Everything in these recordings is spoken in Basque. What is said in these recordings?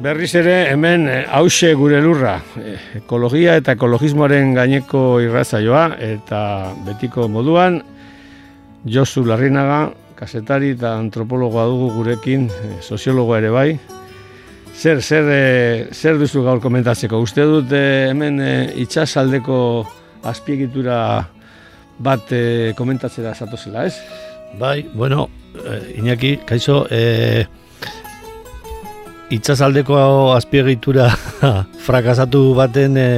berriz ere hemen eh, hause gure lurra. Eh, ekologia eta ekologismoaren gaineko irratzaioa eta betiko moduan Josu Larrinaga, kasetari eta antropologoa dugu gurekin, eh, soziologoa ere bai. Zer, zer, zer duzu gaur komentatzeko? Uste dut hemen itxasaldeko azpiegitura bat komentatzera zatozela, ez? Bai, bueno, Iñaki, kaixo, eh, itxasaldeko azpiegitura frakasatu baten e,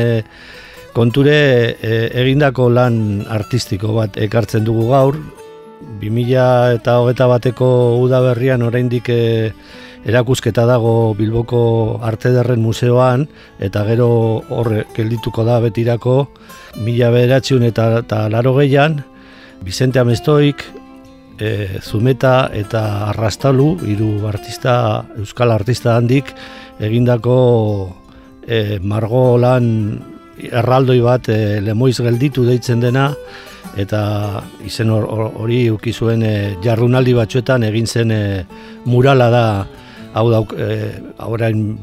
konture e, egindako lan artistiko bat ekartzen dugu gaur. 2000 eta hogeta bateko udaberrian oraindik e, erakusketa dago Bilboko Arte Derren Museoan eta gero horre geldituko da betirako mila beratxiun eta, eta laro gehian Vicente Amestoik, e, Zumeta eta Arrastalu, hiru artista, euskal artista handik, egindako e, margo lan erraldoi bat e, lemoiz gelditu deitzen dena, eta izen hori or, ukizuen e, jardunaldi batzuetan egin zen e, murala da, hau dauk, e,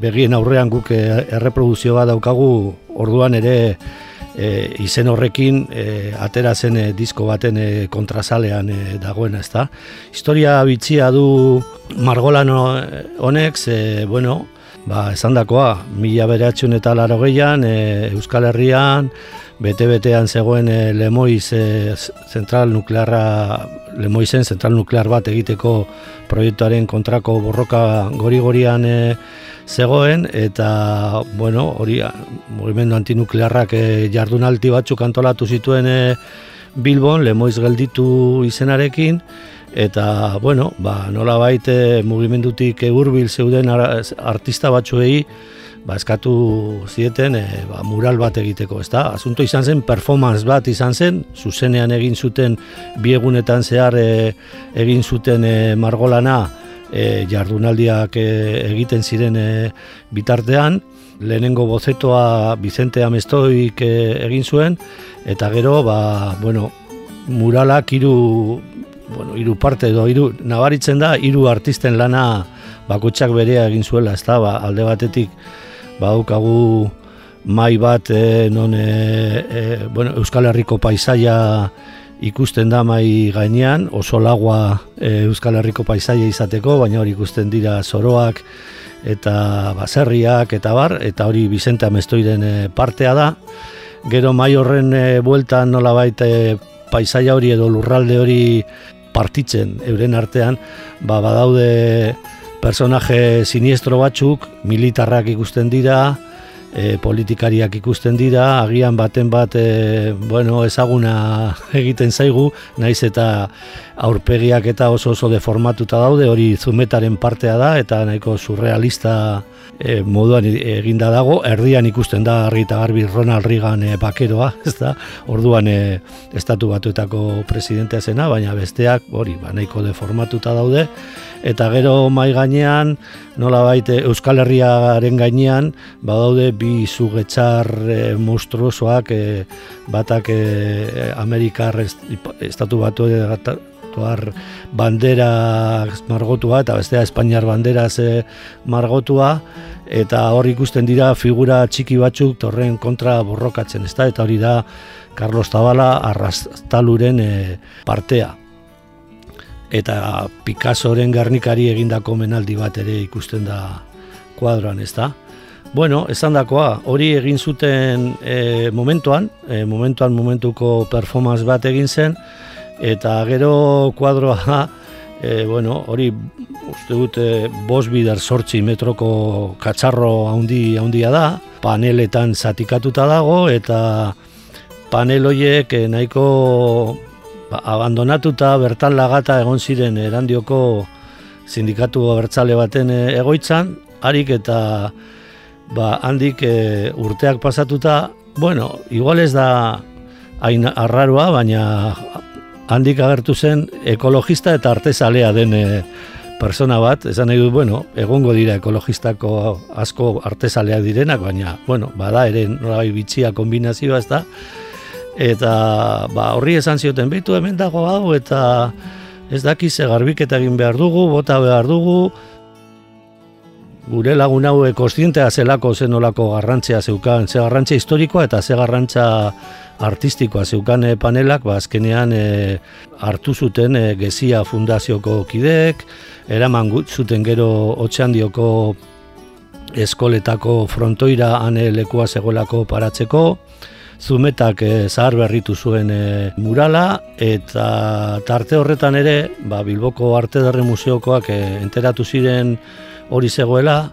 begien aurrean guk e, erreproduzio bat daukagu, orduan ere e, izen horrekin e, atera zen e, disko baten e, kontrasalean e, dagoena, ezta. Historia bitxia du Margolan honek, ze, bueno, ba, esan dakoa, mila beratxun eta laro gehian, e, Euskal Herrian, bete-betean zegoen e, Lemoiz e, zentral nuklearra, Lemoizen zentral nuklear bat egiteko proiektuaren kontrako borroka gori-gorian e, zegoen eta bueno, hori mugimendu antinuklearrak e, jardunalti batzuk antolatu zituen e, Bilbon, lemoiz gelditu izenarekin eta bueno, ba, nola baite mugimendutik hurbil zeuden artista batzuei ba, eskatu zieten e, ba, mural bat egiteko, ezta? Asunto izan zen, performance bat izan zen, zuzenean egin zuten biegunetan zehar egin zuten e, margolana, e, jardunaldiak e, egiten ziren e, bitartean, lehenengo bozetoa Vicente Amestoik e, egin zuen, eta gero, ba, bueno, muralak hiru bueno, hiru parte edo hiru nabaritzen da hiru artisten lana bakotsak berea egin zuela, ezta? Ba, alde batetik badaukagu mai bat e, non e, e, bueno, Euskal Herriko paisaia ikusten da mai gainean, oso lagua e, Euskal Herriko paisaia izateko, baina hori ikusten dira zoroak eta baserriak eta bar, eta hori Bizente Amestoiden e, partea da. Gero mai horren e, bueltan nola baita e, paisaia hori edo lurralde hori partitzen euren artean, ba, badaude personaje siniestro batzuk, militarrak ikusten dira, e, politikariak ikusten dira, agian baten bat e, bueno, ezaguna egiten zaigu, naiz eta aurpegiak eta oso oso deformatuta daude, hori zumetaren partea da, eta nahiko surrealista e, moduan eginda dago, erdian ikusten da argi eta garbi Ronald Reagan e, bakeroa, ez da, orduan e, estatu batuetako presidentea zena, baina besteak, hori, ba, nahiko deformatuta daude, eta gero mai gainean, nola baite Euskal Herriaren gainean, badaude bi zugetxar e, monstruosoak, e, batak e, Amerikar estatu batu tuar bandera margotua eta bestea Espainiar bandera ze margotua. Eta hor ikusten dira figura txiki batzuk torren kontra borrokatzen ezta? Eta hori da Carlos Tabala arrastaluren partea eta Picassoren garnikari egindako menaldi bat ere ikusten da kuadroan, ez da? Bueno, esan dakoa, hori egin zuten e, momentuan, e, momentuan momentuko performance bat egin zen, eta gero kuadroa, e, bueno, hori uste dut e, bos bider sortzi metroko katxarro handi handia da, paneletan zatikatuta dago, eta panel horiek nahiko ba, abandonatuta bertan lagata egon ziren erandioko sindikatu abertzale baten e, egoitzan, harik eta ba, handik e, urteak pasatuta, bueno, igual ez da hain arraroa, baina handik agertu zen ekologista eta artezalea den e, persona bat, esan nahi dut, bueno, egongo dira ekologistako asko artezaleak direnak, baina, bueno, bada ere norabai bitxia kombinazioa ez da, eta ba, horri esan zioten behitu hemen dago hau, eta ez dakiz garbiketa egin behar dugu, bota behar dugu, gure lagun hau kostientea zelako zenolako garrantzia zeukan, ze garrantzia historikoa eta ze garrantza artistikoa zeukan eh, panelak, ba, azkenean e, hartu zuten e, gezia fundazioko kideek, eraman zuten gero otxandioko eskoletako frontoira ane lekua zegoelako paratzeko, zumetak e, zahar berritu zuen murala, eta tarte horretan ere, ba, Bilboko Arte Derre Museokoak e, enteratu ziren hori zegoela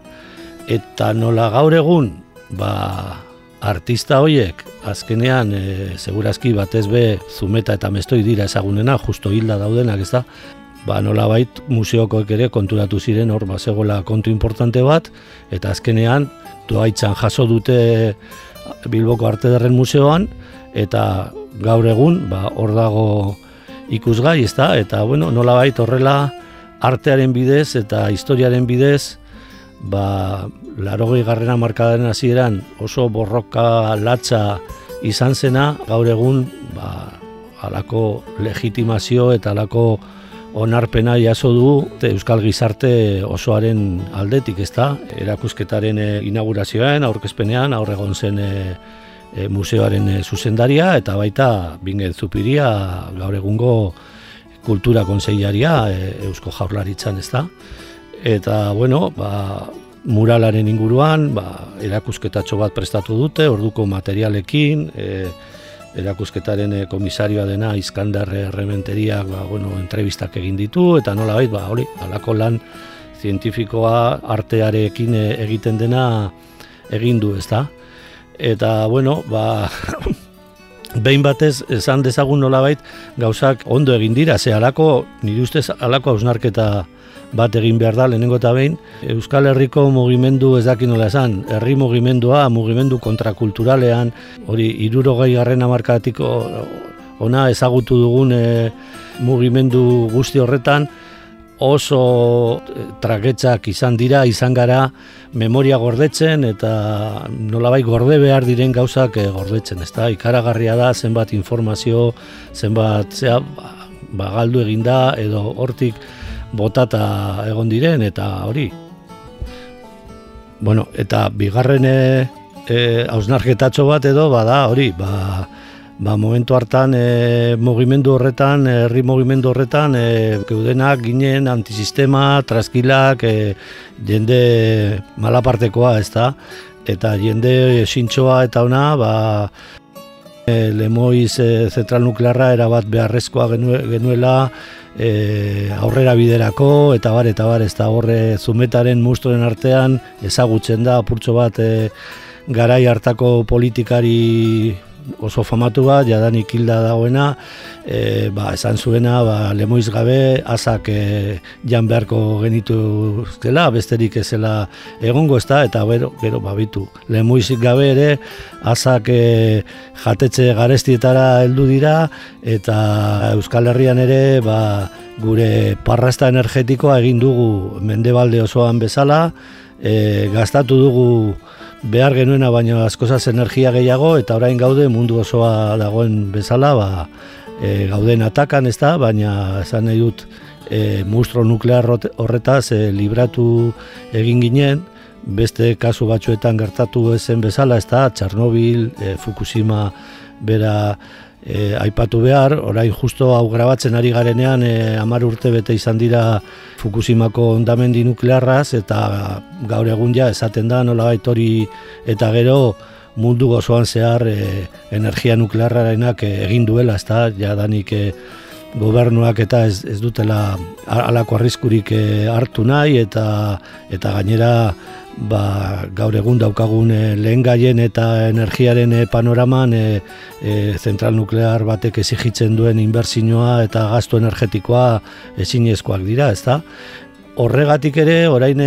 eta nola gaur egun ba, artista hoiek azkenean e, segurazki batez be zumeta eta mestoi dira ezagunena justo hilda daudenak ez da ba, nola bait museokoek ere konturatu ziren hor ba, zegoela kontu importante bat eta azkenean doaitzan jaso dute Bilboko Arte Derren Museoan eta gaur egun ba, hor dago ikusgai ez da eta bueno, nola bait horrela artearen bidez eta historiaren bidez ba, larogei garrera markadaren hasieran oso borroka latza izan zena, gaur egun ba, alako legitimazio eta alako onarpena jaso du Euskal Gizarte osoaren aldetik, ezta? Erakusketaren eh, inaugurazioan, aurkezpenean, aurregon zen e, museoaren zuzendaria eta baita bingen zupiria gaur egungo kultura konseilaria e, Eusko Jaurlaritzan, ez da? Eta, bueno, ba, muralaren inguruan, ba, erakusketatxo bat prestatu dute, orduko materialekin, e, erakusketaren e, komisarioa dena Iskandar Rementeriak, ba, bueno, entrevistak egin ditu, eta nola bait, ba, hori, alako lan zientifikoa artearekin e, egiten dena egin du, ez da? Eta, bueno, ba, behin batez esan dezagun nolabait gauzak ondo egin dira, ze alako, nire ustez alako hausnarketa bat egin behar da, lehenengo eta behin, Euskal Herriko mugimendu ez daki nola esan, herri mugimendua, mugimendu kontrakulturalean, hori irurogei garren amarkatiko ona ezagutu dugun e, mugimendu guzti horretan, oso eh, tragetzak izan dira, izan gara memoria gordetzen eta nolabai gorde behar diren gauzak eh, gordetzen, ezta? Ikaragarria da zenbat informazio, zenbat zea, ba, galdu eginda edo hortik botata egon diren eta hori. Bueno, eta bigarren eh hausnarketatxo bat edo bada hori, ba, ba, momentu hartan e, mugimendu horretan, herri mugimendu horretan, e, geudenak ginen antisistema, traskilak, e, jende malapartekoa, ez da? Eta jende sintxoa eta ona, ba, e, lemoiz e, zentral nuklearra erabat beharrezkoa genuela, e, aurrera biderako, eta bar, eta bar, ez da horre zumetaren mustoren artean, ezagutzen da, apurtxo bat, e, garai hartako politikari oso famatu bat, jadanik hilda dagoena, e, ba, esan zuena, ba, lemoiz gabe, azak e, jan beharko genitu zela, besterik ezela egongo ez da, eta bero, gero, babitu, lemoiz gabe ere, azak e, jatetxe garestietara heldu dira, eta Euskal Herrian ere, ba, gure parrasta energetikoa egin dugu mendebalde osoan bezala, e, gastatu dugu behar genuena baino askozaz energia gehiago eta orain gaude mundu osoa dagoen bezala ba, e, gauden atakan ez da, baina esan nahi dut e, mustro nuklear horretaz e, libratu egin ginen, beste kasu batzuetan gertatu ezen bezala ez da, Txarnobil, e, Fukushima bera e, aipatu behar, orain justo hau grabatzen ari garenean e, amar urte bete izan dira Fukushimako ondamendi nuklearraz eta gaur egun ja esaten da nola hori eta gero mundu gozoan zehar e, energia nuklearrarenak e, egin duela, ez da, ja danik e, gobernuak eta ez, ez dutela alako arriskurik e, hartu nahi eta eta gainera ba, gaur egun daukagun e, lehen gaien eta energiaren e, panoraman e, zentral nuklear batek ezigitzen duen inbertsinoa eta gastu energetikoa ezinezkoak dira, ezta? Horregatik ere, orain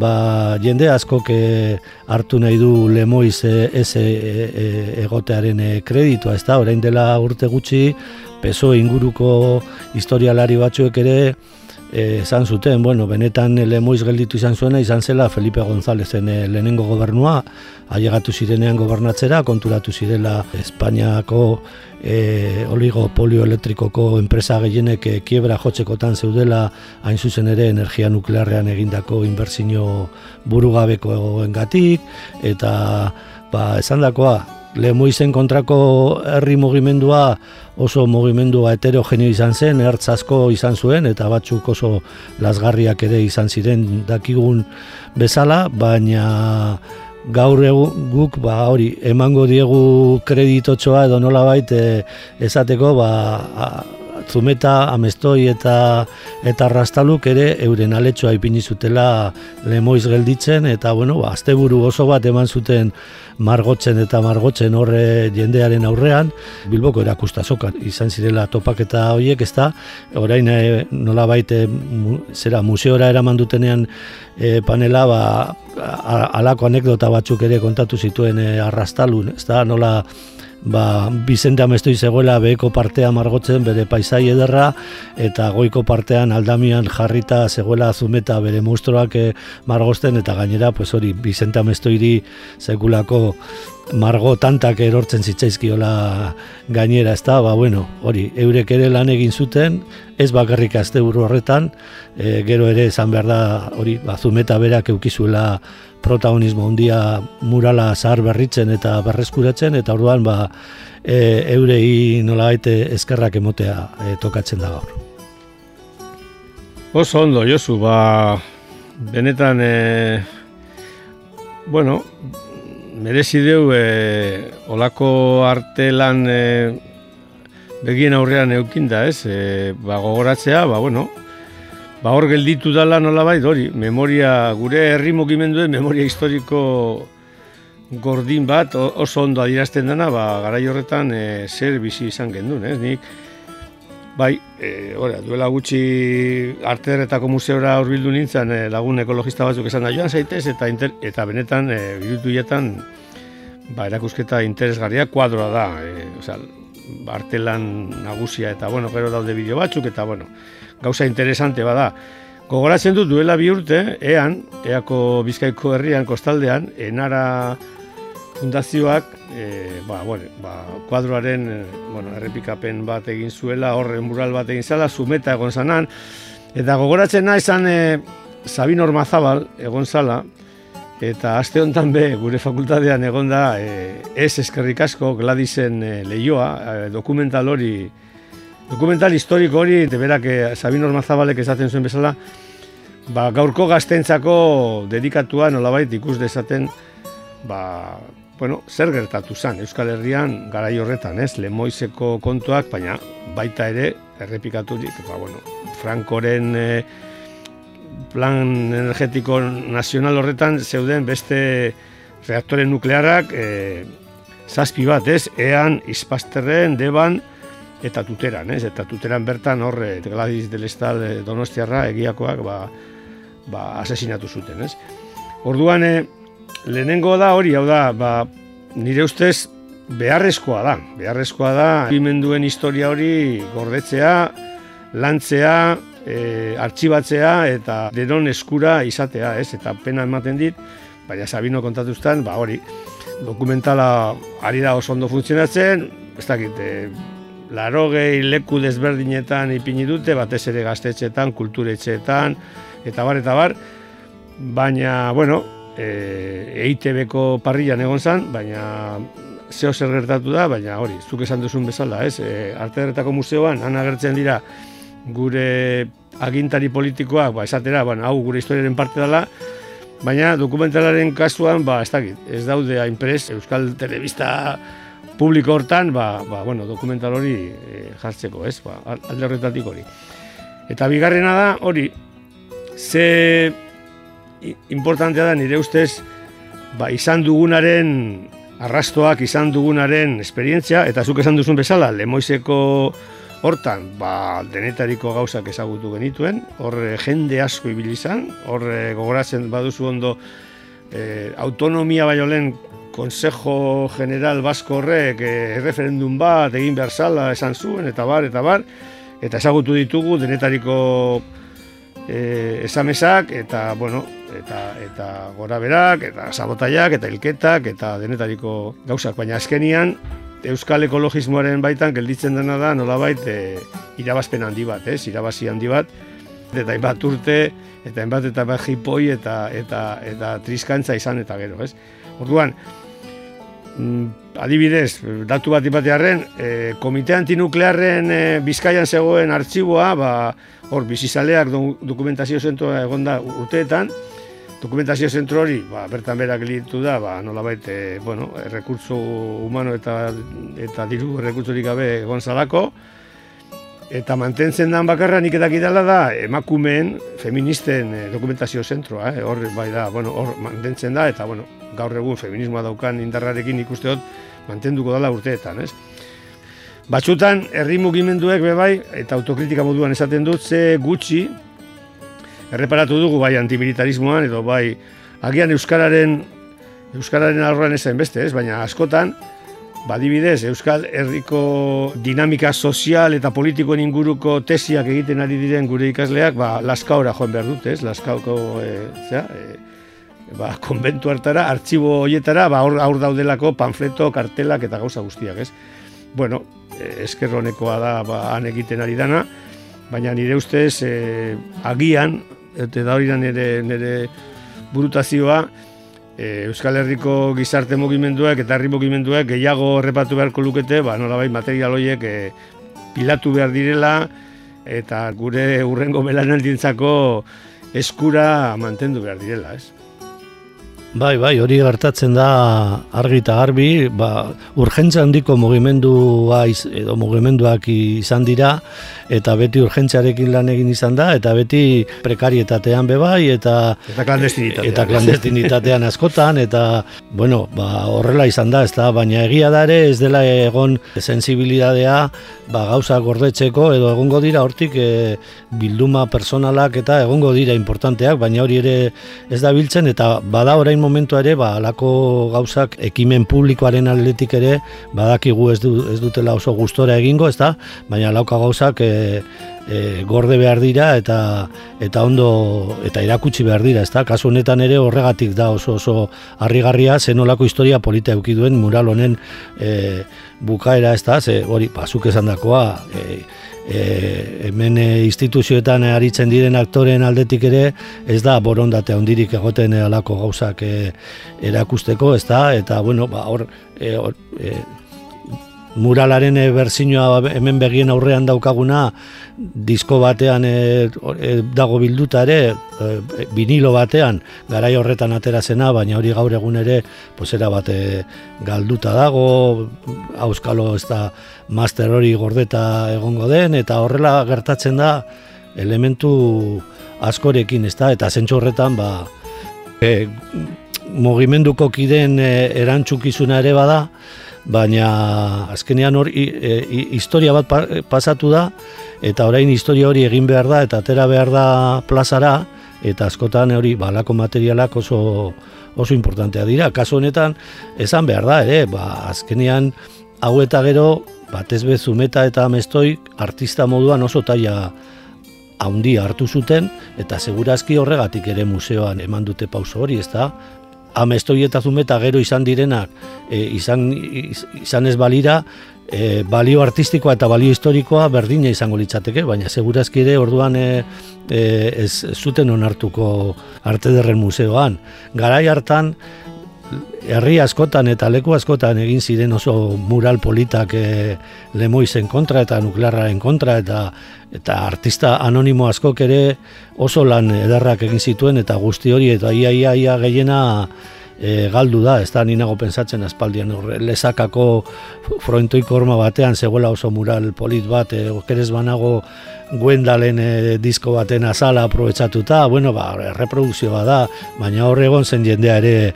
ba, jende askok hartu nahi du lemoiz e, ez egotearen e, kreditua, ezta? Orain dela urte gutxi, peso inguruko historialari batzuek ere esan zuten, bueno, benetan lemoiz gelditu izan zuena, izan zela Felipe González-en eh, lehenengo gobernua, ailegatu zirenean gobernatzera, konturatu zirela Espainiako e, oligopolio elektrikoko enpresa gehienek e, kiebra jotzekotan zeudela hain zuzen ere energia nuklearrean egindako inbertsio burugabeko engatik, eta ba, esan dakoa, Lemoizen kontrako herri mugimendua oso mugimendua heterogenio izan zen, ertz asko izan zuen eta batzuk oso lasgarriak ere izan ziren dakigun bezala, baina gaur egun guk ba hori emango diegu kreditotxoa edo nolabait e, esateko ba zumeta, amestoi eta eta rastaluk ere euren aletxoa ipini zutela lemoiz gelditzen eta bueno, ba, asteburu oso bat eman zuten margotzen eta margotzen horre jendearen aurrean, Bilboko erakusta zokan, izan zirela topaketa horiek, ez da, orain e, nola baite, zera, museora eraman dutenean e, panela, ba, alako anekdota batzuk ere kontatu zituen e, arrastalun, ez da, nola, ba, Bizente Amestoi zegoela beheko partea margotzen bere paisai ederra eta goiko partean aldamian jarrita zegoela azumeta bere mustroak eh, margozten eta gainera pues hori Bizente Amestoiri sekulako margo tantak erortzen zitzaizkiola gainera, ez da, ba, bueno, hori, eurek ere lan egin zuten, ez bakarrik azte buru horretan, e, gero ere esan behar da, hori, ba, zumeta berak eukizuela protagonismo handia murala zahar berritzen eta berreskuratzen, eta orduan, ba, e, eurei nola baite eskerrak emotea e, tokatzen da gaur. Oso ondo, Josu, ba, benetan, e, bueno, merezi deu e, olako artelan e, begien aurrean eukinda, ez? E, ba, gogoratzea, ba, bueno, ba, hor gelditu dala nola bai, hori, memoria, gure herri mugimenduen memoria historiko gordin bat oso ondo adierazten dena, ba, garai horretan e, zer bizi izan gendun, ez? Nik, Bai, e, ora, duela gutxi arterretako museora hurbildu nintzen e, lagun ekologista batzuk esan da joan zaitez eta eta benetan e, birutu jetan ba, erakusketa interesgarria kuadroa da. E, oza, artelan nagusia eta bueno, gero daude bideo batzuk eta bueno, gauza interesante bada. Gogoratzen dut duela bi urte, ean, eako bizkaiko herrian, kostaldean, enara fundazioak e, ba, bueno, ba, kuadroaren e, bueno, errepikapen bat egin zuela, horren mural bat egin zela, zumeta egon zanan, eta gogoratzen nahi zan e, Sabin Ormazabal egon zala, eta aste honetan be, gure fakultatean egon da, e, ez eskerrik asko Gladisen e, lehioa, e, dokumental hori, dokumental historiko hori, eta berak e, Sabin Ormazabalek esaten zuen bezala, ba, gaurko gaztentzako dedikatua nolabait ikus dezaten, ba, bueno, zer gertatu zen Euskal Herrian garai horretan, ez? Lemoizeko kontuak, baina baita ere errepikatu dit, ba, bueno, Frankoren eh, plan energetiko nazional horretan zeuden beste reaktore nuklearak e, zazpi bat, ez? Ean, Ispasterren, Deban eta Tuteran, ez? Eta Tuteran bertan horre Gladys del Estal eh, Donostiarra egiakoak ba, ba asesinatu zuten, ez? Orduan, eh, lehenengo da hori, hau da, ba, nire ustez beharrezkoa da. Beharrezkoa da, bimenduen historia hori gordetzea, lantzea, e, artxibatzea eta denon eskura izatea, ez? Eta pena ematen dit, baina Sabino kontatuztan, ba hori, dokumentala ari da oso ondo funtzionatzen, ez dakit, e, laro gehi leku desberdinetan ipini dute, batez ere gaztetxetan, kulturetxeetan, eta bar, eta bar, baina, bueno, e, EITB-ko parrilan egon zen, baina zeo zer gertatu da, baina hori, zuk esan duzun bezala, ez? E, Arte Ederretako Museoan, han agertzen dira gure agintari politikoak, ba, esatera, bueno, hau gure historiaren parte dela, baina dokumentalaren kasuan, ba, ez dakit, ez daude hainpres, Euskal Telebista publiko hortan, ba, ba, bueno, dokumental hori e, jartzeko, ez? Ba, alde horretatik hori. Eta bigarrena da, hori, ze importantea da nire ustez, ba, izan dugunaren arrastoak izan dugunaren esperientzia, eta zuk esan duzun bezala, lemoizeko hortan, ba, denetariko gauzak ezagutu genituen, hor jende asko ibili izan, hor gogoratzen baduzu ondo e, autonomia baiolen Consejo General Basko horrek e, referendum bat egin behar zala esan zuen, eta bar, eta bar, eta ezagutu ditugu denetariko e, esamesak, eta, bueno, eta, eta gora berak, eta sabotaiak, eta ilketak, eta denetariko gauzak, baina azkenian, Euskal ekologismoaren baitan gelditzen dena da nolabait e, irabazpen handi bat, ez? Irabazi handi bat eta hainbat urte eta hainbat eta bat jipoi eta eta eta triskantza izan eta gero, ez? Orduan, mm, adibidez, datu bat ipatearren, e, komite antinuklearren e, Bizkaian zegoen artxiboa, ba, hor bizizaleak dokumentazio zentroa egonda urteetan, dokumentazio zentro hori, ba, bertan berak litu da, ba, nola baita, e, bueno, rekurtso humano eta, eta diru rekurtsorik gabe egon zalako, eta mantentzen dan bakarra nik edak idala da, emakumeen, feministen e, dokumentazio zentroa, eh? hor, bai da, bueno, hor mantentzen da, eta, bueno, gaur egun feminismoa daukan indarrarekin ikusteot, mantenduko dela urteetan, ez? Batxutan, herri mugimenduek bebai, eta autokritika moduan esaten dut, ze gutxi, erreparatu dugu bai antimilitarismoan edo bai agian euskararen euskararen arroan ezain beste, ez? Baina askotan badibidez Euskal Herriko dinamika sozial eta politikoen inguruko tesiak egiten ari diren gure ikasleak, ba Laskaora joan behar dute, ez? Laskauko e, zera, e, ba, konbentu hartara, artxibo hoietara, ba aur, daudelako panfleto, kartelak eta gauza guztiak, ez? Bueno, eskerronekoa da ba han egiten ari dana, baina nire ustez e, agian eta da hori da nire, nire burutazioa, e, Euskal Herriko gizarte mugimenduak eta herri mugimenduak gehiago errepatu beharko lukete, ba, nolabait material horiek e, pilatu behar direla, eta gure urrengo melanaldintzako eskura mantendu behar direla, ez? Bai, bai, hori gertatzen da argi eta garbi, ba, urgentza handiko mugimendua edo mugimenduak izan dira, eta beti urgentziarekin lan egin izan da, eta beti prekarietatean bebai, eta eta klandestinitatean, eta klandestinitatean askotan, eta bueno, ba, horrela izan da, ez da, baina egia da ere ez dela egon sensibilidadea ba, gauza gordetzeko, edo egongo dira hortik e, bilduma personalak eta egongo dira importanteak, baina hori ere ez da biltzen, eta bada orain momentu ere, ba, alako gauzak ekimen publikoaren atletik ere, badakigu ez, du, ez dutela oso gustora egingo, ez da? Baina lauka gauzak e, e, gorde behar dira eta eta ondo eta irakutsi behar dira, ez da? Kasu honetan ere horregatik da oso oso harrigarria zenolako historia polita eduki duen mural honen e, bukaera, ez da? Ze hori, pasuk esan dakoa, e, e, hemen e, instituzioetan aritzen diren aktoren aldetik ere ez da borondate handirik egoten alako gauzak e, erakusteko, ez da, eta bueno, ba, hor, e, e, muralaren e, hemen begien aurrean daukaguna disko batean e, e, dago bilduta ere e, vinilo batean. Garai horretan atera zena baina hori gaur egun ere posera bate galduta dago. Auskalo ez da master hori gordeta egongo den eta horrela gertatzen da elementu askorekin ez da eta zentsu horretan ba e, mugimenduko kiden e, erantzukizuna ere bada baina azkenean hori e, historia bat pasatu da eta orain historia hori egin behar da eta atera behar da plazara eta askotan hori balako materialak oso oso importantea dira. Kasu honetan esan behar da ere, ba, azkenean hau eta gero batez bezumeta eta amestoi artista moduan oso taia haundi hartu zuten eta segurazki horregatik ere museoan eman dute pauso hori, ez da? Amestoi eta zumeta gero izan direnak e, izan, izan ez balira e, balio artistikoa eta balio historikoa berdina izango litzateke, baina segurazki ere orduan e, e, ez zuten onartuko arte derren museoan. Garai hartan herri askotan eta leku askotan egin ziren oso mural politak e, lemoizen kontra eta nuklearraren kontra eta eta artista anonimo askok ere oso lan ederrak egin zituen eta guzti hori eta ia ia ia gehiena e, galdu da, ez da ninago pensatzen aspaldian horre, lezakako frontoiko horma batean zegoela oso mural polit bat, e, okerez banago Gwendalen e, disko baten azala aprobetsatuta, bueno, ba, reprodukzioa da, baina hor egon zen jendea ere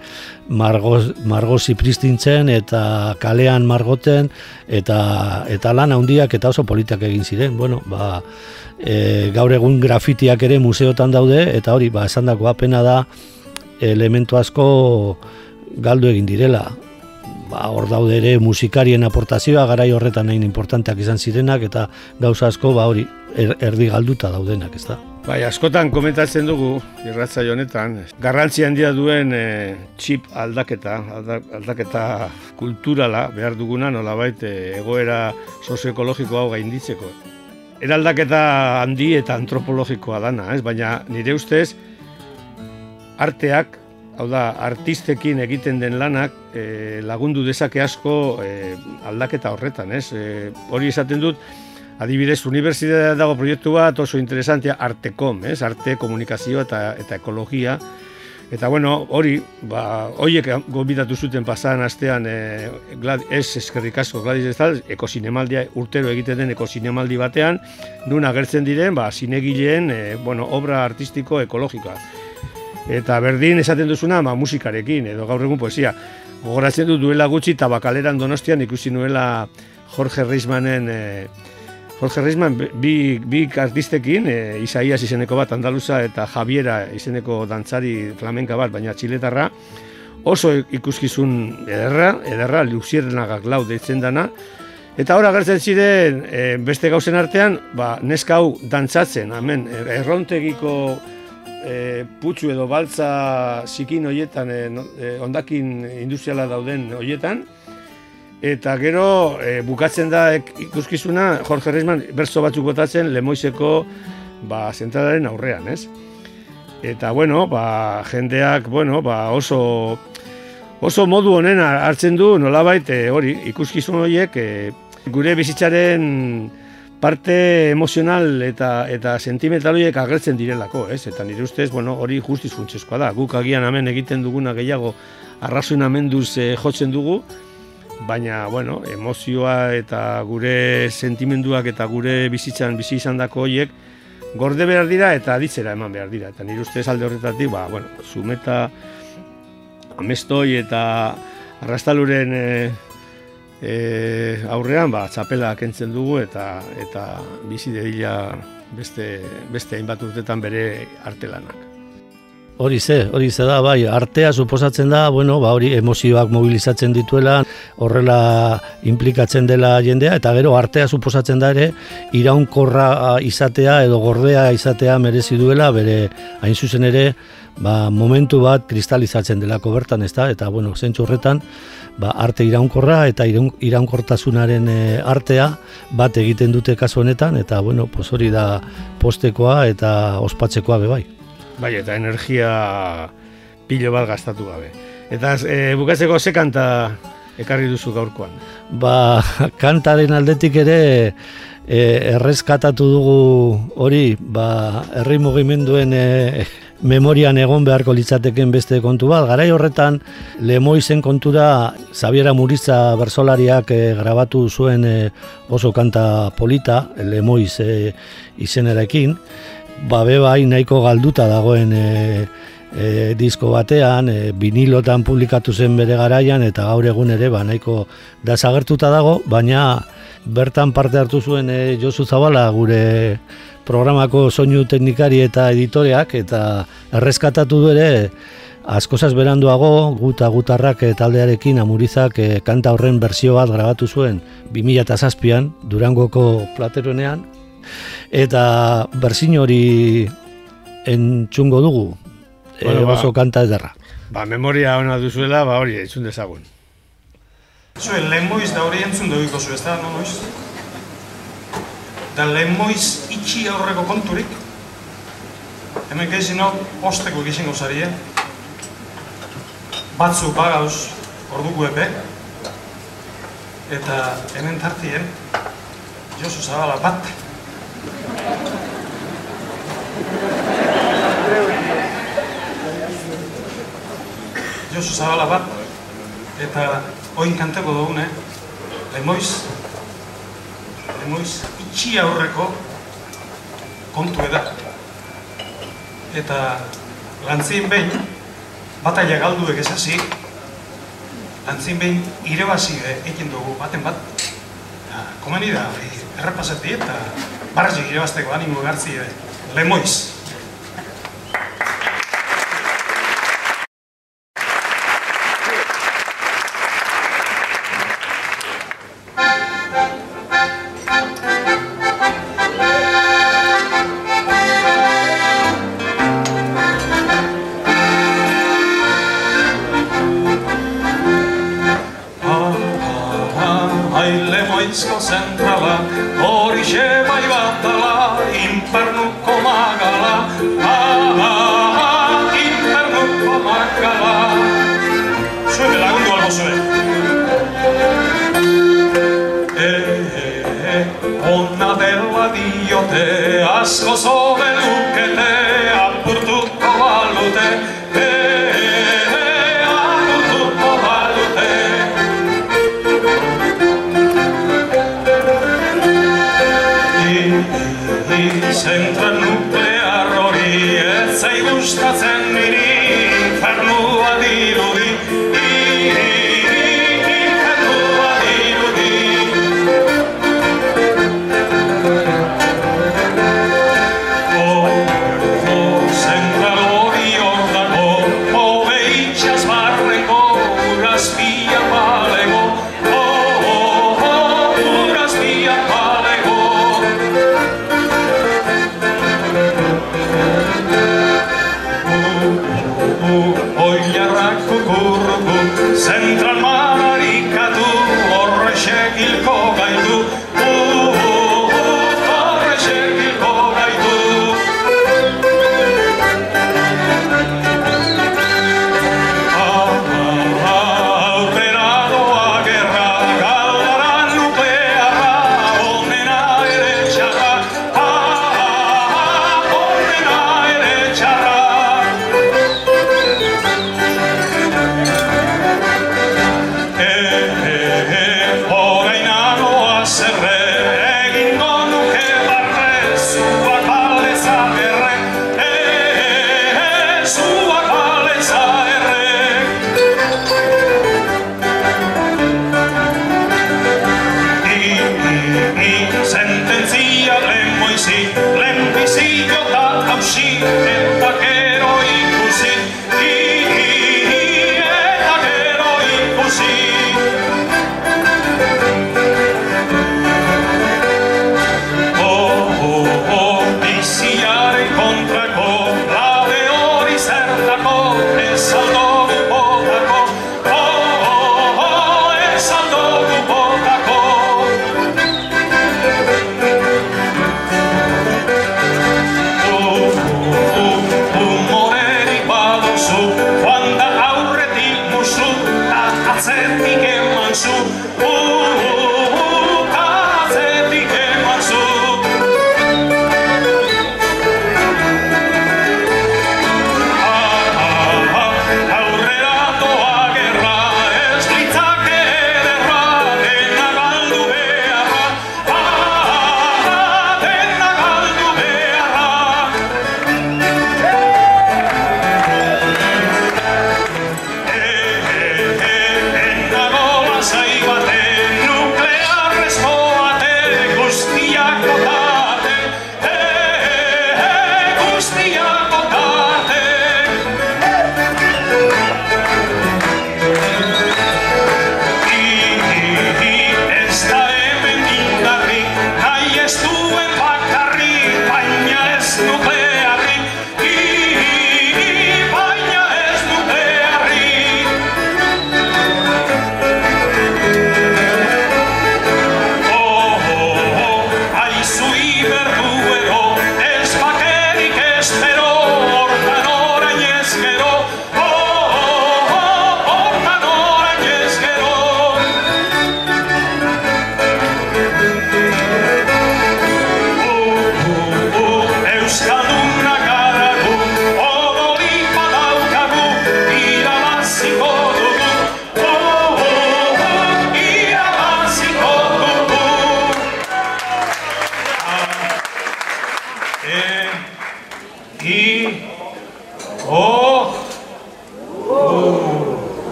margoz, margozi pristintzen eta kalean margoten eta eta lan handiak eta oso politak egin ziren, bueno, ba, e, gaur egun grafitiak ere museotan daude eta hori, ba, esan dako apena da, elementu asko galdu egin direla. Ba, hor daude ere musikarien aportazioa garai horretan hain importanteak izan zirenak eta gauza asko ba hori er, erdi galduta daudenak, ez da. Bai, askotan komentatzen dugu irratza honetan, garrantzi handia duen e, txip aldaketa, aldaketa kulturala behar duguna nolabait e, egoera sozioekologiko hau gainditzeko. Eraldaketa handi eta antropologikoa dana, ez? baina nire ustez, arteak, hau da, artistekin egiten den lanak e, lagundu dezake asko e, aldaketa horretan, ez? E, hori esaten dut, adibidez, unibertsitatea dago proiektu bat oso interesantia artekom, ez? Arte, komunikazio eta, eta ekologia, Eta bueno, hori, ba, horiek gombidatu zuten pasan astean e, glad, ez eskerrik asko Gladys ez tal, ekosinemaldia urtero egiten den ekosinemaldi batean, nun agertzen diren, ba, zinegileen, e, bueno, obra artistiko ekologikoa. Eta berdin esaten duzuna, ma, ba, musikarekin, edo gaur egun poesia. Gogoratzen du duela gutxi tabakaleran donostian ikusi nuela Jorge Reismanen... E, Jorge Reisman bi, bi artistekin, e, Isaias izeneko bat Andaluza eta Javiera izeneko dantzari flamenka bat, baina txiletarra, oso ikuskizun ederra, ederra, luziernagak lau deitzen dana, Eta hor agertzen ziren e, beste gauzen artean, ba, neska hau dantzatzen, hemen errontegiko e, putzu edo baltza zikin hoietan, e, e, ondakin industriala dauden hoietan, eta gero e, bukatzen da ikuskizuna Jorge Reisman berzo batzuk botatzen Lemoizeko ba, zentralaren aurrean, ez? Eta, bueno, ba, jendeak, bueno, ba, oso, oso modu honen hartzen du nolabait e, hori ikuskizun horiek e, gure bizitzaren parte emozional eta eta sentimental horiek agertzen direlako, ez? Eta nire ustez, bueno, hori justiz funtsezkoa da. Guk agian hemen egiten duguna gehiago arrazoinamenduz e, jotzen dugu, baina, bueno, emozioa eta gure sentimenduak eta gure bizitzan bizi izan dako horiek gorde behar dira eta aditzera eman behar dira. Eta nire ustez alde horretatik, ba, bueno, zumeta amestoi eta arrastaluren e, e, aurrean ba, txapela kentzen dugu eta eta bizi dedila beste, beste hainbat urtetan bere artelanak. Hori ze, hori ze da, bai, artea suposatzen da, bueno, ba, hori emozioak mobilizatzen dituela, horrela implikatzen dela jendea, eta gero artea suposatzen da ere, iraunkorra izatea edo gordea izatea merezi duela, bere hain zuzen ere, ba, momentu bat kristalizatzen delako bertan, ez da, eta, bueno, zentsu horretan, ba, arte iraunkorra eta iraunkortasunaren e, artea bat egiten dute kasu honetan eta bueno, pues hori da postekoa eta ospatzekoa be bai. Bai, eta energia pilo bat gastatu gabe. Eta e, bukatzeko ze kanta ekarri duzu gaurkoan? Ba, kantaren aldetik ere e, errezkatatu dugu hori, ba, herri mugimenduen e, memorian egon beharko litzateken beste kontu bat. Garai horretan, lemoizen kontura, Zabiera Muriza bersolariak e, grabatu zuen e, oso kanta polita, lemoiz e, izenerekin, ba bai nahiko galduta dagoen e, e, disko batean, e, vinilotan publikatu zen bere garaian, eta gaur egun ere ba, nahiko desagertuta dago, baina bertan parte hartu zuen e, Josu Zabala gure programako soinu teknikari eta editoreak eta erreskatatu du ere askozaz beranduago guta gutarrak taldearekin amurizak e, kanta horren berzio bat grabatu zuen 2007an Durangoko plateronean eta berzin hori entzungo dugu e, bueno, ba, oso kanta ederra. Ba, memoria ona duzuela, ba hori, entzun dezagun. Zuen, lehen da hori entzun dugu zu, ez da, no, noiz? Da lehen moiz itxi aurreko konturik. Hemen gezin hau, posteko gezin gauzari, eh? batzu bagauz orduko epe, eta hemen tartien, Josu Zabala bat. Josu Zabala bat, eta oin kanteko dugune, lemoiz, lemoiz itxi aurreko kontu eda. Eta lantzien behin, bataila galduek esasi, lantzien behin irebazi egin dugu baten bat, komeni da, hori, errepasati eta barrazik irebazteko animo gartzi lemoiz. Zentrala, hori bai batala, infernuko magala, ah, ah, ah, infernuko magala. Zue lagundu albo zue. Eh, eh, eh, ona dela diote, asko zobe lukete, Zentra nuklear hori ez zai gustatzen niri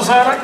Sara.